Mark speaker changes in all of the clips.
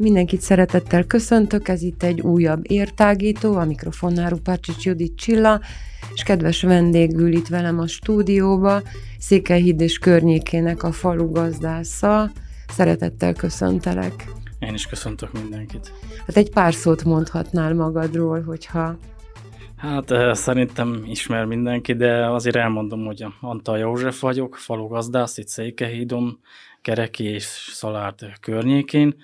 Speaker 1: Mindenkit szeretettel köszöntök, ez itt egy újabb értágító, a mikrofonnál Rupácsics Judit Csilla, és kedves vendégül itt velem a stúdióba, Székelyhíd és környékének a falu gazdásza. Szeretettel köszöntelek.
Speaker 2: Én is köszöntök mindenkit.
Speaker 1: Hát egy pár szót mondhatnál magadról, hogyha...
Speaker 2: Hát eh, szerintem ismer mindenki, de azért elmondom, hogy Antal József vagyok, falu gazdász, itt Székelyhídon, Kereki és Szalárd környékén.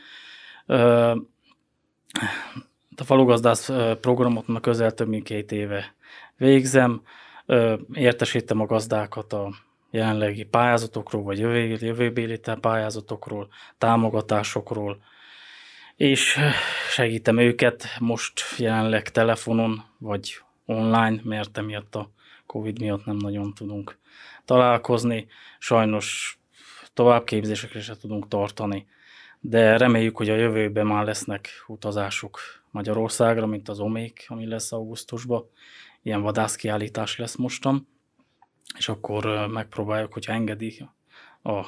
Speaker 2: A falugazdász programot már közel több mint két éve végzem, értesítem a gazdákat a jelenlegi pályázatokról, vagy jövő, jövőbéli pályázatokról, támogatásokról, és segítem őket most jelenleg telefonon, vagy online, mert emiatt a Covid miatt nem nagyon tudunk találkozni. Sajnos továbbképzésekre se tudunk tartani de reméljük, hogy a jövőben már lesznek utazások Magyarországra, mint az Omék, ami lesz augusztusban. Ilyen vadászkiállítás lesz mostan, és akkor megpróbáljuk, hogyha engedi a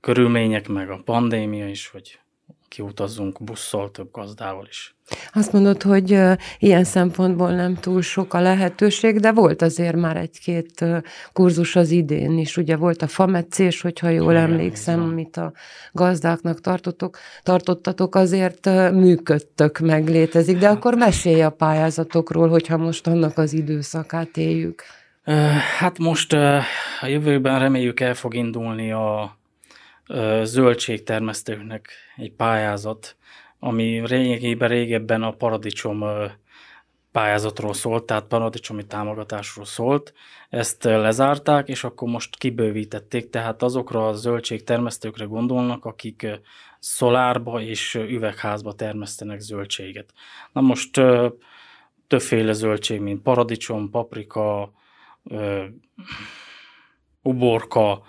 Speaker 2: körülmények, meg a pandémia is, hogy kiutazzunk busszal, több gazdával is.
Speaker 1: Azt mondod, hogy ilyen szempontból nem túl sok a lehetőség, de volt azért már egy-két kurzus az idén is. Ugye volt a fametszés, hogyha jól Igen, emlékszem, amit a gazdáknak tartottok, tartottatok, azért működtök, meg létezik. De hát, akkor mesélj a pályázatokról, hogyha most annak az időszakát éljük.
Speaker 2: Hát most a jövőben reméljük el fog indulni a zöldségtermesztőknek egy pályázat, ami régében régebben a paradicsom pályázatról szólt, tehát paradicsomi támogatásról szólt. Ezt lezárták, és akkor most kibővítették, tehát azokra a zöldségtermesztőkre gondolnak, akik szolárba és üvegházba termesztenek zöldséget. Na most többféle zöldség, mint paradicsom, paprika, uborka,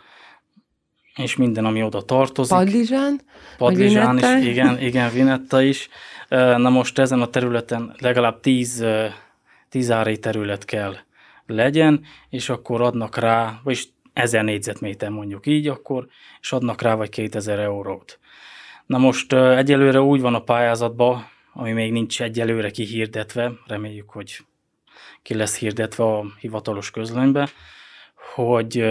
Speaker 2: és minden, ami oda tartozik.
Speaker 1: Padlizsán?
Speaker 2: Padlizsán is, igen, igen, vinetta is. Na most ezen a területen legalább tíz, tíz ári terület kell legyen, és akkor adnak rá, vagyis ezer négyzetméter mondjuk így akkor, és adnak rá vagy 2000 eurót. Na most egyelőre úgy van a pályázatban, ami még nincs egyelőre kihirdetve, reméljük, hogy ki lesz hirdetve a hivatalos közlönybe, hogy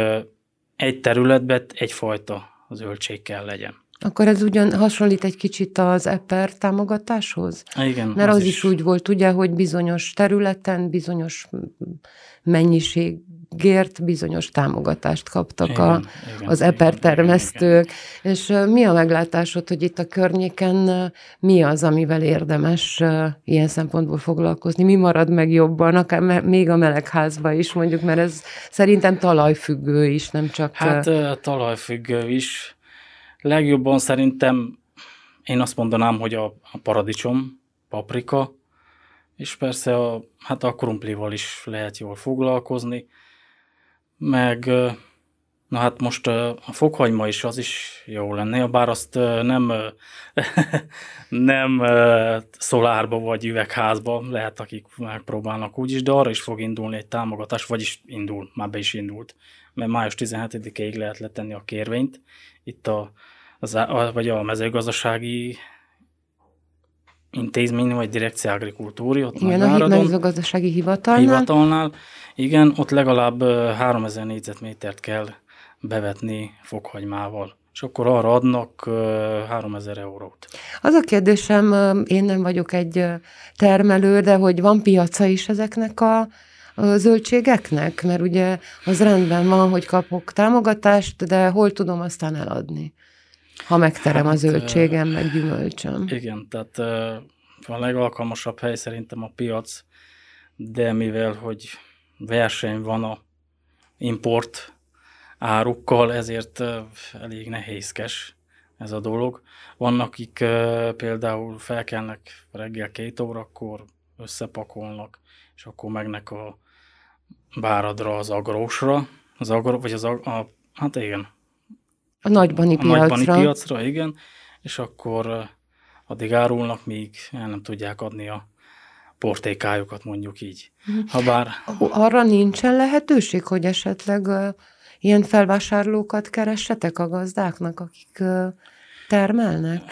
Speaker 2: egy területben egyfajta zöldség kell legyen.
Speaker 1: Akkor ez ugyan hasonlít egy kicsit az EPER támogatáshoz?
Speaker 2: Igen.
Speaker 1: Mert az, az is, is úgy volt, ugye, hogy bizonyos területen, bizonyos mennyiség gért bizonyos támogatást kaptak igen, a, igen, az eper termesztők. Igen, igen. És mi a meglátásod, hogy itt a környéken mi az, amivel érdemes ilyen szempontból foglalkozni? Mi marad meg jobban, akár még a melegházba is mondjuk, mert ez szerintem talajfüggő is, nem csak...
Speaker 2: Hát talajfüggő is. Legjobban szerintem én azt mondanám, hogy a, a paradicsom, paprika, és persze a, hát a krumplival is lehet jól foglalkozni meg na hát most a fokhagyma is az is jó lenne, bár azt nem, nem szolárba vagy üvegházba lehet, akik megpróbálnak úgyis, de arra is fog indulni egy támogatás, vagyis indul, már be is indult, mert május 17-ig lehet letenni a kérvényt, itt a, az, vagy a mezőgazdasági intézmény, vagy direkció agrikultúri, ott
Speaker 1: Igen, a mezőgazdasági hivatalnál.
Speaker 2: hivatalnál. Igen, ott legalább 3000 négyzetmétert kell bevetni fokhagymával és akkor arra adnak 3000 eurót.
Speaker 1: Az a kérdésem, én nem vagyok egy termelő, de hogy van piaca is ezeknek a, a zöldségeknek? Mert ugye az rendben van, hogy kapok támogatást, de hol tudom aztán eladni? ha megterem hát, a zöldségem, meg gyümölcsöm.
Speaker 2: Igen, tehát a legalkalmasabb hely szerintem a piac, de mivel, hogy verseny van a import árukkal, ezért elég nehézkes ez a dolog. Vannak, akik például felkelnek reggel két órakor, összepakolnak, és akkor megnek a báradra, az agrósra, az agro, vagy az, a, a, hát igen,
Speaker 1: a nagybani
Speaker 2: a
Speaker 1: piacra.
Speaker 2: nagybani piacra, igen, és akkor addig árulnak, míg el nem tudják adni a portékájukat, mondjuk így. Habár...
Speaker 1: Arra nincsen lehetőség, hogy esetleg uh, ilyen felvásárlókat keressetek a gazdáknak, akik uh, termelnek?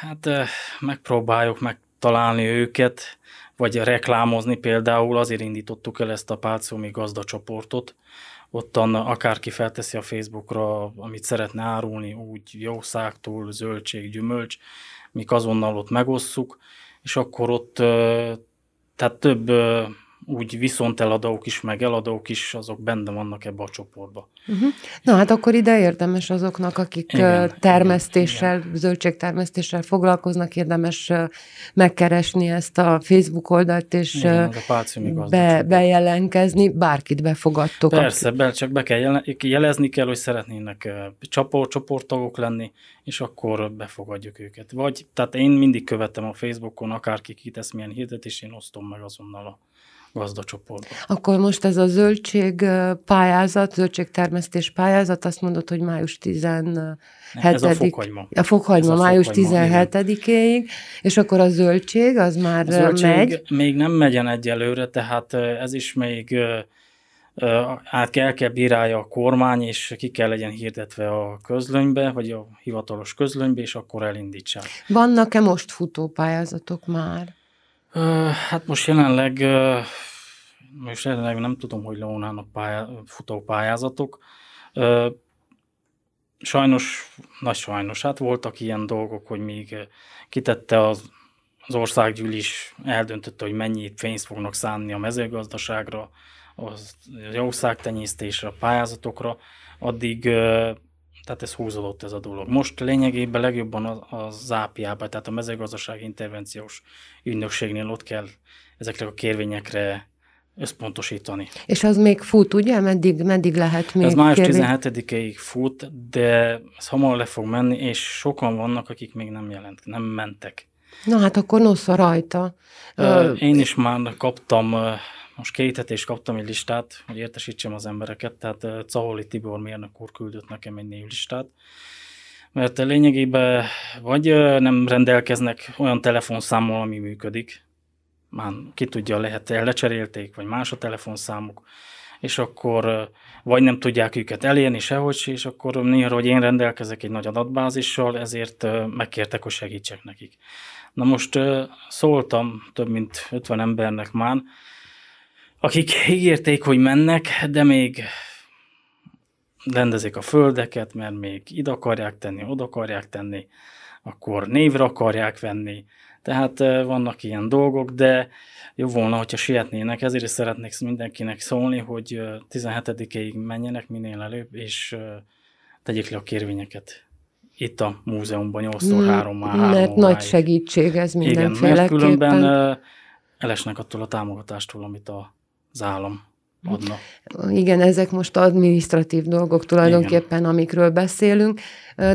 Speaker 2: Hát uh, megpróbáljuk megtalálni őket, vagy reklámozni például, azért indítottuk el ezt a Pálcómi gazdacsoportot, ottan akárki felteszi a Facebookra, amit szeretne árulni, úgy jószágtól, zöldség, gyümölcs, mik azonnal ott megosszuk, és akkor ott tehát több úgy viszont eladók is, meg eladók is, azok benne vannak ebbe a csoportba.
Speaker 1: Uh-huh. Na hát akkor ide érdemes azoknak, akik igen, termesztéssel, igen. zöldségtermesztéssel foglalkoznak, érdemes megkeresni ezt a Facebook oldalt, és igen, be, bejelentkezni, bárkit befogadtok.
Speaker 2: Persze, be, csak be kell jelezni kell, hogy szeretnének csoport, csoporttagok lenni, és akkor befogadjuk őket. Vagy, tehát én mindig követem a Facebookon, akárki kitesz milyen hirdetés, én osztom meg azonnal a gazdacsoportba.
Speaker 1: Akkor most ez a zöldség pályázat, zöldségtermesztés pályázat, azt mondod, hogy május 17
Speaker 2: Ez a fokhagyma.
Speaker 1: A fokhagyma, ez május 17-éig, és akkor a zöldség, az már a zöldség megy?
Speaker 2: még nem megyen egyelőre, tehát ez is még át kell, kell bírálja a kormány, és ki kell legyen hirdetve a közlönybe, vagy a hivatalos közlönybe, és akkor elindítsák.
Speaker 1: Vannak-e most futó pályázatok már?
Speaker 2: Hát most jelenleg, most jelenleg nem tudom, hogy leónának pályá, futó pályázatok. Sajnos, nagy sajnos, hát voltak ilyen dolgok, hogy még kitette az, az országgyűlés eldöntötte, hogy mennyi pénzt fognak szánni a mezőgazdaságra, az jószágtenyésztésre, a pályázatokra, addig tehát ez húzódott ez a dolog. Most lényegében legjobban a, a zápiában, tehát a mezőgazdasági intervenciós ügynökségnél ott kell ezekre a kérvényekre összpontosítani.
Speaker 1: És az még fut, ugye? Meddig, meddig lehet még
Speaker 2: Ez május 17-ig fut, de ez hamar le fog menni, és sokan vannak, akik még nem jelent, nem mentek.
Speaker 1: Na hát akkor nosza rajta.
Speaker 2: Én is már kaptam most két hetés kaptam egy listát, hogy értesítsem az embereket, tehát Caholi Tibor mérnök úr küldött nekem egy névlistát, mert lényegében vagy nem rendelkeznek olyan telefonszámmal, ami működik, már ki tudja, lehet lecserélték, vagy más a telefonszámuk, és akkor vagy nem tudják őket elérni sehogy és akkor néha, hogy én rendelkezek egy nagy adatbázissal, ezért megkértek, hogy segítsek nekik. Na most szóltam több mint 50 embernek már, akik ígérték, hogy mennek, de még rendezik a földeket, mert még ide akarják tenni, oda akarják tenni, akkor névre akarják venni. Tehát vannak ilyen dolgok, de jó volna, hogyha sietnének, ezért is szeretnék mindenkinek szólni, hogy 17-ig menjenek minél előbb, és tegyék le a kérvényeket itt a múzeumban 8-tól 3 már 3
Speaker 1: Mert nagy segítség ez mindenféleképpen. Igen, mert különben
Speaker 2: elesnek attól a támogatástól, amit a az állam adna.
Speaker 1: Igen, ezek most administratív dolgok tulajdonképpen, Igen. amikről beszélünk,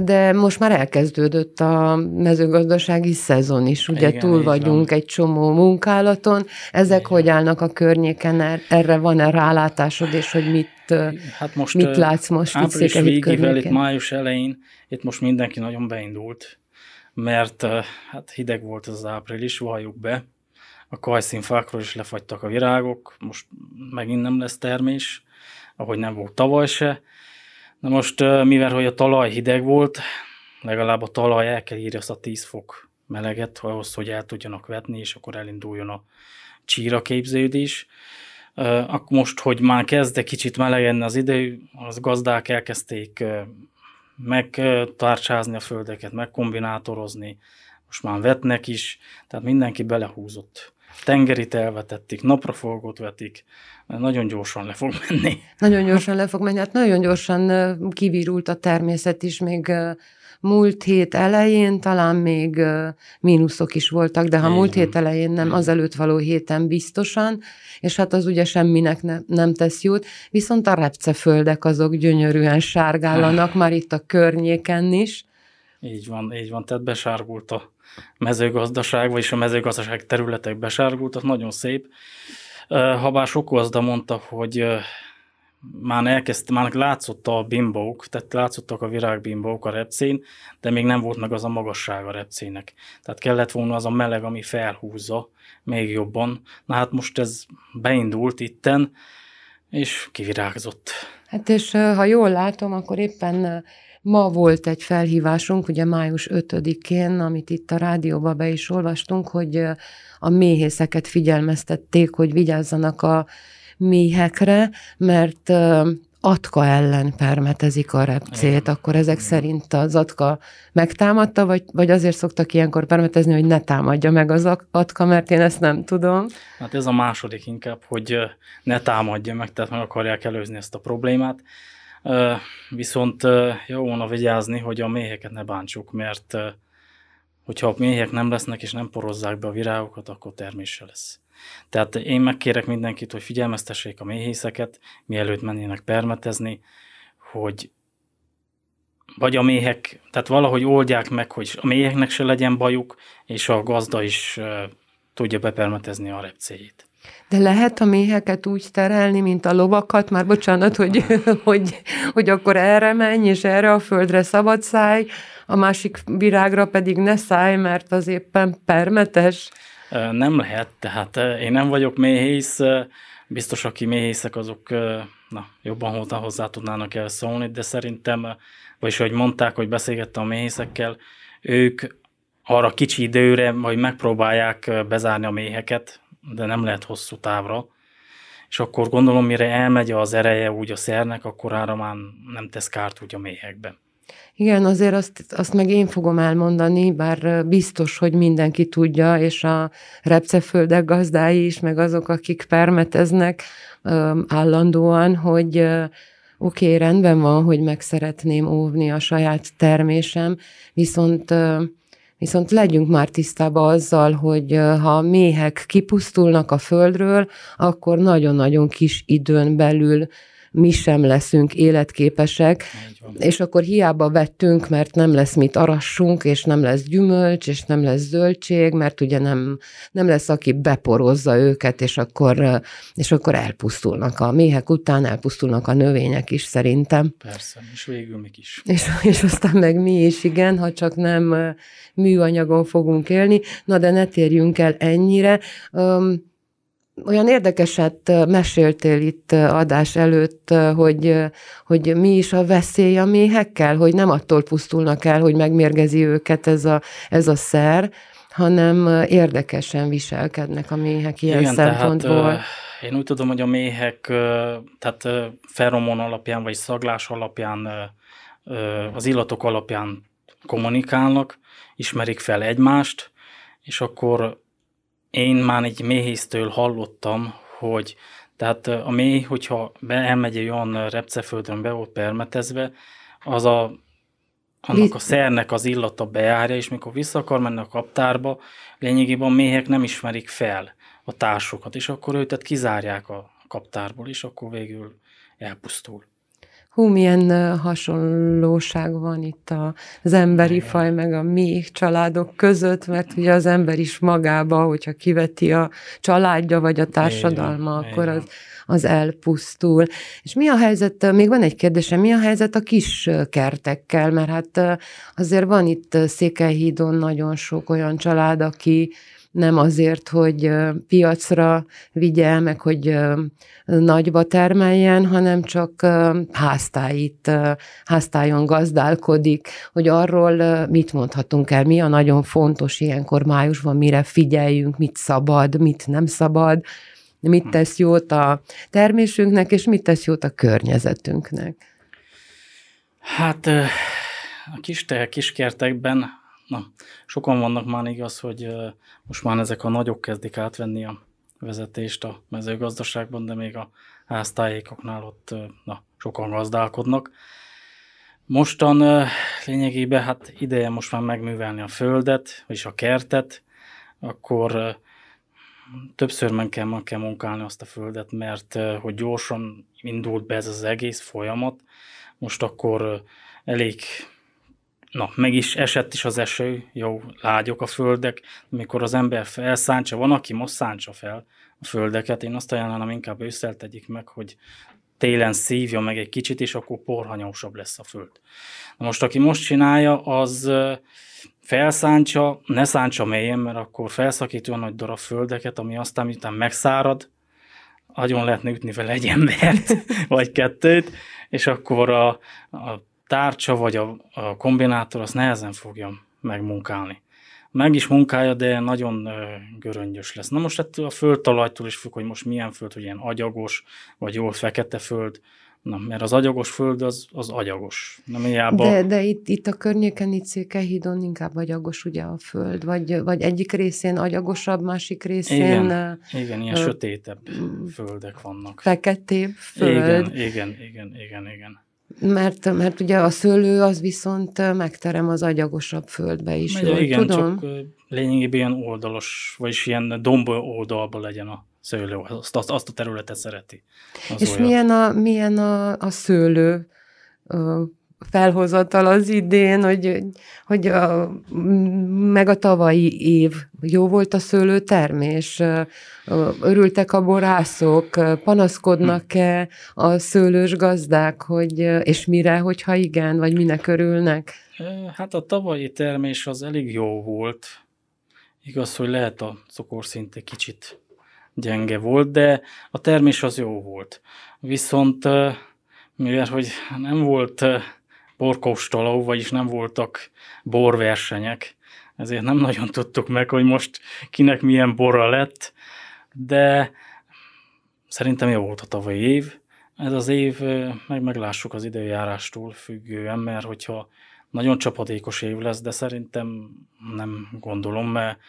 Speaker 1: de most már elkezdődött a mezőgazdasági szezon is, ugye Igen, túl vagyunk van. egy csomó munkálaton. Ezek Igen. hogy állnak a környéken, er-, erre van-e rálátásod, és hogy mit, hát most, mit látsz most
Speaker 2: április végével, itt május elején, itt most mindenki nagyon beindult, mert hát hideg volt az április, valljuk be, a kajszínfákról is lefagytak a virágok, most megint nem lesz termés, ahogy nem volt tavaly se. Na most, mivel hogy a talaj hideg volt, legalább a talaj el kell írja azt a 10 fok meleget, ahhoz, hogy el tudjanak vetni, és akkor elinduljon a csíra képződés. Akkor most, hogy már kezd kicsit melegedni az idő, az gazdák elkezdték megtárcsázni a földeket, megkombinátorozni, most már vetnek is, tehát mindenki belehúzott tengerit elvetették, napraforgót vetik, nagyon gyorsan le fog menni.
Speaker 1: Nagyon gyorsan le fog menni, hát nagyon gyorsan kivirult a természet is, még múlt hét elején talán még mínuszok is voltak, de ha Igen. múlt hét elején nem, az előtt való héten biztosan, és hát az ugye semminek ne, nem tesz jót, viszont a repceföldek azok gyönyörűen sárgállanak már itt a környéken is.
Speaker 2: Így van, így van, tehát besárgult a mezőgazdaság, vagyis a mezőgazdaság területek besárgultak, nagyon szép. Habár sok gazda mondta, hogy már elkezd, már látszott a bimbók, tehát látszottak a virágbimbók a repcén, de még nem volt meg az a magasság a repcének. Tehát kellett volna az a meleg, ami felhúzza még jobban. Na hát most ez beindult itten, és kivirágzott.
Speaker 1: Hát és ha jól látom, akkor éppen ma volt egy felhívásunk, ugye május 5-én, amit itt a rádióba be is olvastunk, hogy a méhészeket figyelmeztették, hogy vigyázzanak a méhekre, mert atka ellen permetezik a repcét, akkor ezek Igen. szerint az atka megtámadta, vagy, vagy azért szoktak ilyenkor permetezni, hogy ne támadja meg az atka, mert én ezt nem tudom.
Speaker 2: Hát ez a második inkább, hogy ne támadja meg, tehát meg akarják előzni ezt a problémát. Viszont jó volna vigyázni, hogy a méheket ne bántsuk, mert hogyha a méhek nem lesznek és nem porozzák be a virágokat, akkor termése lesz. Tehát én megkérek mindenkit, hogy figyelmeztessék a méhészeket, mielőtt mennének permetezni, hogy vagy a méhek, tehát valahogy oldják meg, hogy a méheknek se legyen bajuk, és a gazda is tudja bepermetezni a repcéjét.
Speaker 1: De lehet a méheket úgy terelni, mint a lovakat, már bocsánat, hogy, hogy, hogy akkor erre menj, és erre a földre szabad száj, a másik virágra pedig ne szállj, mert az éppen permetes.
Speaker 2: Nem lehet, tehát én nem vagyok méhész, biztos, aki méhészek, azok na, jobban hozzá tudnának elszólni, de szerintem, vagyis hogy mondták, hogy beszélgettem a méhészekkel, ők arra kicsi időre majd megpróbálják bezárni a méheket, de nem lehet hosszú távra, és akkor gondolom, mire elmegy az ereje úgy a szernek, akkor ára már nem tesz kárt úgy a méhekben.
Speaker 1: Igen, azért azt, azt meg én fogom elmondani, bár biztos, hogy mindenki tudja, és a repceföldek gazdái is, meg azok, akik permeteznek állandóan, hogy oké, rendben van, hogy meg szeretném óvni a saját termésem, viszont Viszont legyünk már tisztában azzal, hogy ha a méhek kipusztulnak a földről, akkor nagyon-nagyon kis időn belül mi sem leszünk életképesek, és akkor hiába vettünk, mert nem lesz mit arassunk, és nem lesz gyümölcs, és nem lesz zöldség, mert ugye nem, nem lesz, aki beporozza őket, és akkor, és akkor elpusztulnak a méhek után, elpusztulnak a növények is szerintem.
Speaker 2: Persze, és végül még is.
Speaker 1: És, és aztán meg mi is, igen, ha csak nem műanyagon fogunk élni. Na, de ne térjünk el ennyire. Um, olyan érdekeset meséltél itt adás előtt, hogy, hogy mi is a veszély a méhekkel, hogy nem attól pusztulnak el, hogy megmérgezi őket ez a, ez a szer, hanem érdekesen viselkednek a méhek ilyen Igen, szempontból. Tehát,
Speaker 2: én úgy tudom, hogy a méhek tehát feromon alapján, vagy szaglás alapján, az illatok alapján kommunikálnak, ismerik fel egymást, és akkor én már egy méhésztől hallottam, hogy tehát a mély, hogyha be elmegy egy olyan repceföldön be volt permetezve, az a, annak a szernek az illata bejárja, és mikor vissza akar menni a kaptárba, lényegében a méhek nem ismerik fel a társokat, és akkor őket kizárják a kaptárból, és akkor végül elpusztul.
Speaker 1: Hú, milyen hasonlóság van itt az emberi faj, meg a mi családok között, mert ugye az ember is magába, hogyha kiveti a családja, vagy a társadalma, Igen. akkor az, az elpusztul. És mi a helyzet, még van egy kérdésem, mi a helyzet a kis kertekkel, mert hát azért van itt Székelyhídon nagyon sok olyan család, aki nem azért, hogy piacra vigye, meg hogy nagyba termeljen, hanem csak háztáit, háztájon gazdálkodik, hogy arról mit mondhatunk el, mi a nagyon fontos ilyenkor májusban, mire figyeljünk, mit szabad, mit nem szabad, mit tesz jót a termésünknek, és mit tesz jót a környezetünknek.
Speaker 2: Hát a kis te, kiskertekben Na, sokan vannak már igaz, hogy most már ezek a nagyok kezdik átvenni a vezetést a mezőgazdaságban, de még a háztájékoknál ott na, sokan gazdálkodnak. Mostan lényegében hát ideje most már megművelni a földet, vagyis a kertet, akkor többször meg kell, meg kell munkálni azt a földet, mert hogy gyorsan indult be ez az egész folyamat, most akkor elég Na, meg is esett is az eső, jó, lágyok a földek, amikor az ember felszántsa, van, aki most szántsa fel a földeket, én azt ajánlanám, inkább ősszel tegyik meg, hogy télen szívja meg egy kicsit, és akkor porhanyósabb lesz a föld. Na most, aki most csinálja, az felszántsa, ne szántsa mélyen, mert akkor felszakít olyan nagy darab földeket, ami aztán miután megszárad, agyon lehetne ütni vele egy embert, vagy kettőt, és akkor a, a tárcsa vagy a, a kombinátor azt nehezen fogja megmunkálni. Meg is munkálja, de nagyon göröngyös lesz. Na most ettől a földtalajtól is függ, hogy most milyen föld, hogy ilyen agyagos, vagy jól fekete föld, Na, mert az agyagos föld az, az agyagos. Nem hiába...
Speaker 1: De, de itt, itt a környéken, itt Székelyhídon inkább agyagos ugye a föld, vagy, vagy egyik részén agyagosabb, másik részén...
Speaker 2: Igen, uh, igen ilyen uh, sötétebb földek vannak.
Speaker 1: Feketébb föld.
Speaker 2: Igen, igen, igen, igen, igen.
Speaker 1: Mert, mert ugye a szőlő az viszont megterem az agyagosabb földbe is. Jól, igen, tudom? csak
Speaker 2: lényegében ilyen oldalos, vagyis ilyen domb oldalba legyen a szőlő, azt, azt a területet szereti.
Speaker 1: Az És milyen a, milyen a, a szőlő felhozatal az idén, hogy, hogy a, meg a tavalyi év jó volt a szőlőtermés, örültek a borászok, panaszkodnak-e a szőlős gazdák, hogy, és mire, hogyha igen, vagy minek örülnek?
Speaker 2: Hát a tavalyi termés az elég jó volt. Igaz, hogy lehet a cukorszint kicsit gyenge volt, de a termés az jó volt. Viszont mivel hogy nem volt borkóstoló, vagyis nem voltak borversenyek, ezért nem nagyon tudtuk meg, hogy most kinek milyen borra lett, de szerintem jó volt a tavalyi év. Ez az év, meg meglássuk az időjárástól függően, mert hogyha nagyon csapadékos év lesz, de szerintem nem gondolom, mert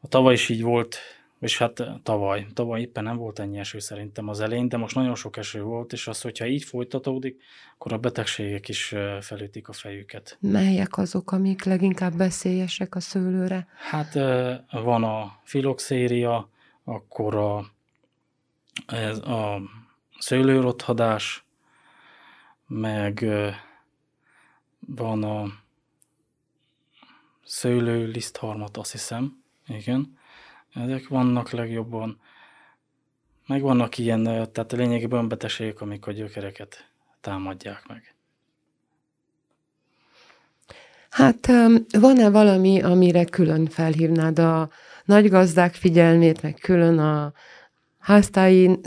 Speaker 2: a tavaly is így volt, és hát tavaly, tavaly éppen nem volt ennyi eső szerintem az elején, de most nagyon sok eső volt, és az, hogyha így folytatódik, akkor a betegségek is felütik a fejüket.
Speaker 1: Melyek azok, amik leginkább veszélyesek a szőlőre?
Speaker 2: Hát van a filoxéria, akkor a, ez a szőlőrothadás, meg van a szőlőlisztharmat, azt hiszem, igen, ezek vannak legjobban. Meg vannak ilyen, tehát a lényegében betegségek, amik a gyökereket támadják meg.
Speaker 1: Hát van-e valami, amire külön felhívnád a nagy gazdák figyelmét, meg külön a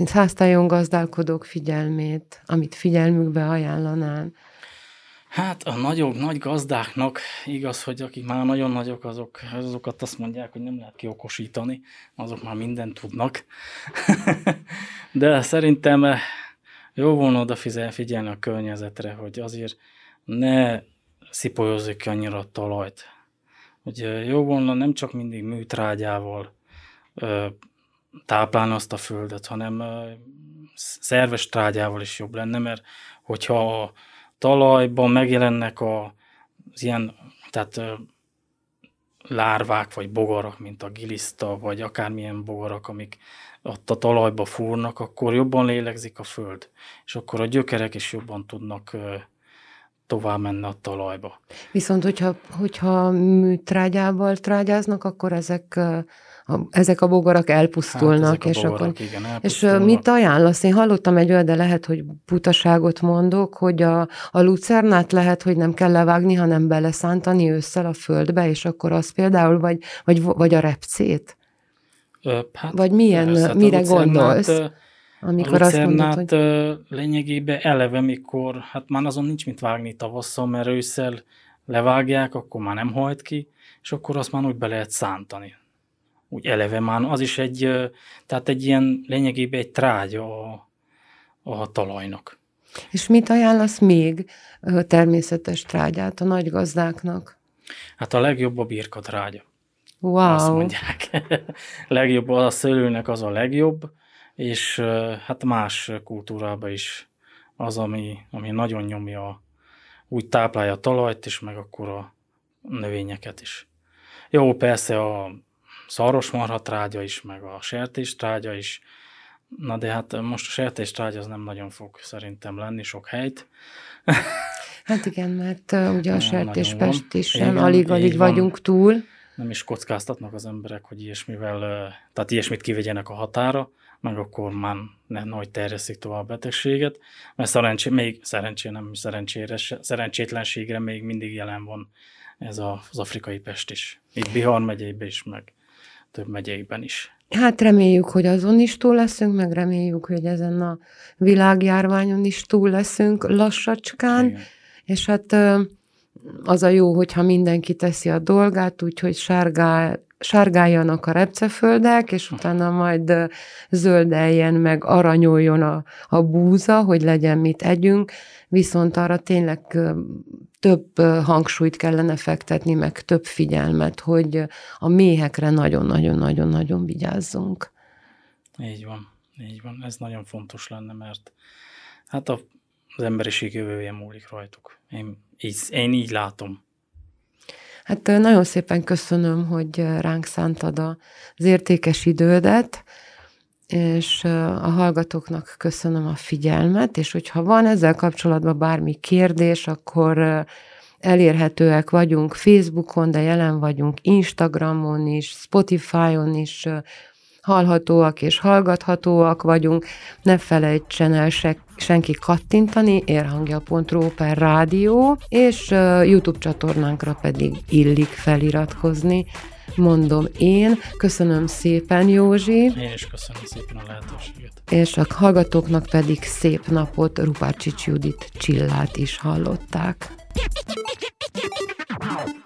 Speaker 1: háztájon gazdálkodók figyelmét, amit figyelmükbe ajánlanál?
Speaker 2: Hát a nagyobb, nagy gazdáknak igaz, hogy akik már nagyon nagyok, azok, azokat azt mondják, hogy nem lehet kiokosítani, azok már mindent tudnak. De szerintem eh, jó volna odafigyelni a környezetre, hogy azért ne szipolyozzuk ki annyira a talajt. Hogy eh, jó volna nem csak mindig műtrágyával ö, táplálni azt a földet, hanem szerves trágyával is jobb lenne, mert hogyha talajban megjelennek a, az ilyen, tehát lárvák vagy bogarak, mint a giliszta, vagy akármilyen bogarak, amik ott a talajba fúrnak, akkor jobban lélegzik a föld, és akkor a gyökerek is jobban tudnak tovább menni a talajba.
Speaker 1: Viszont, hogyha, hogyha műtrágyával trágyáznak, akkor ezek a, ezek a bogarak elpusztulnak. Hát,
Speaker 2: és
Speaker 1: a bogarak,
Speaker 2: akkor, igen,
Speaker 1: És mit ajánlasz? Én hallottam egy olyan, de lehet, hogy butaságot mondok, hogy a, a lucernát lehet, hogy nem kell levágni, hanem beleszántani ősszel a földbe, és akkor az például, vagy, vagy, vagy a repcét?
Speaker 2: Hát
Speaker 1: vagy milyen, persze, hát mire gondolsz?
Speaker 2: Amikor a lucernát azt mondod, hogy... lényegében eleve, mikor, hát már azon nincs mit vágni tavasszal, mert ősszel levágják, akkor már nem hajt ki, és akkor azt már úgy be lehet szántani úgy eleve már az is egy, tehát egy ilyen lényegében egy trágya a, a talajnak.
Speaker 1: És mit ajánlasz még természetes trágyát a nagy gazdáknak?
Speaker 2: Hát a legjobb a birka trágya.
Speaker 1: Wow.
Speaker 2: Azt mondják. legjobb a szőlőnek az a legjobb, és hát más kultúrában is az, ami, ami nagyon nyomja, úgy táplálja a talajt is, meg akkor a növényeket is. Jó, persze a szarvasmarha trágya is, meg a sertés trágya is. Na de hát most a sertés trágya az nem nagyon fog szerintem lenni sok helyt.
Speaker 1: Hát igen, mert uh, ugye a sertéspest is alig-alig vagyunk túl.
Speaker 2: nem is kockáztatnak az emberek, hogy ilyesmivel, tehát ilyesmit kivegyenek a határa, meg akkor már ne nagy terjesztik tovább a betegséget, mert szerencsé, még szerencsé, nem szerencsére, szerencsétlenségre még mindig jelen van ez a, az afrikai pest is. Itt Bihar megyében is, meg több megyékben is.
Speaker 1: Hát reméljük, hogy azon is túl leszünk, meg reméljük, hogy ezen a világjárványon is túl leszünk lassacskán, Igen. és hát az a jó, hogyha mindenki teszi a dolgát, úgyhogy sárgál, sárgáljanak a repceföldek, és utána majd zöldeljen, meg aranyoljon a, a búza, hogy legyen mit együnk, viszont arra tényleg több hangsúlyt kellene fektetni, meg több figyelmet, hogy a méhekre nagyon-nagyon-nagyon-nagyon vigyázzunk.
Speaker 2: Így van, így van. Ez nagyon fontos lenne, mert hát a, az emberiség jövője múlik rajtuk. Én én így látom.
Speaker 1: Hát nagyon szépen köszönöm, hogy ránk szántad az értékes idődet, és a hallgatóknak köszönöm a figyelmet, és hogyha van ezzel kapcsolatban bármi kérdés, akkor elérhetőek vagyunk Facebookon, de jelen vagyunk Instagramon is, Spotify-on is, hallhatóak és hallgathatóak vagyunk. Ne felejtsen el se, senki kattintani, érhangja.ro per rádió, és YouTube csatornánkra pedig illik feliratkozni mondom én. Köszönöm szépen, Józsi.
Speaker 2: Én is köszönöm szépen a lehetőséget.
Speaker 1: És a hallgatóknak pedig szép napot, Rupárcsics Judit Csillát is hallották. Ow.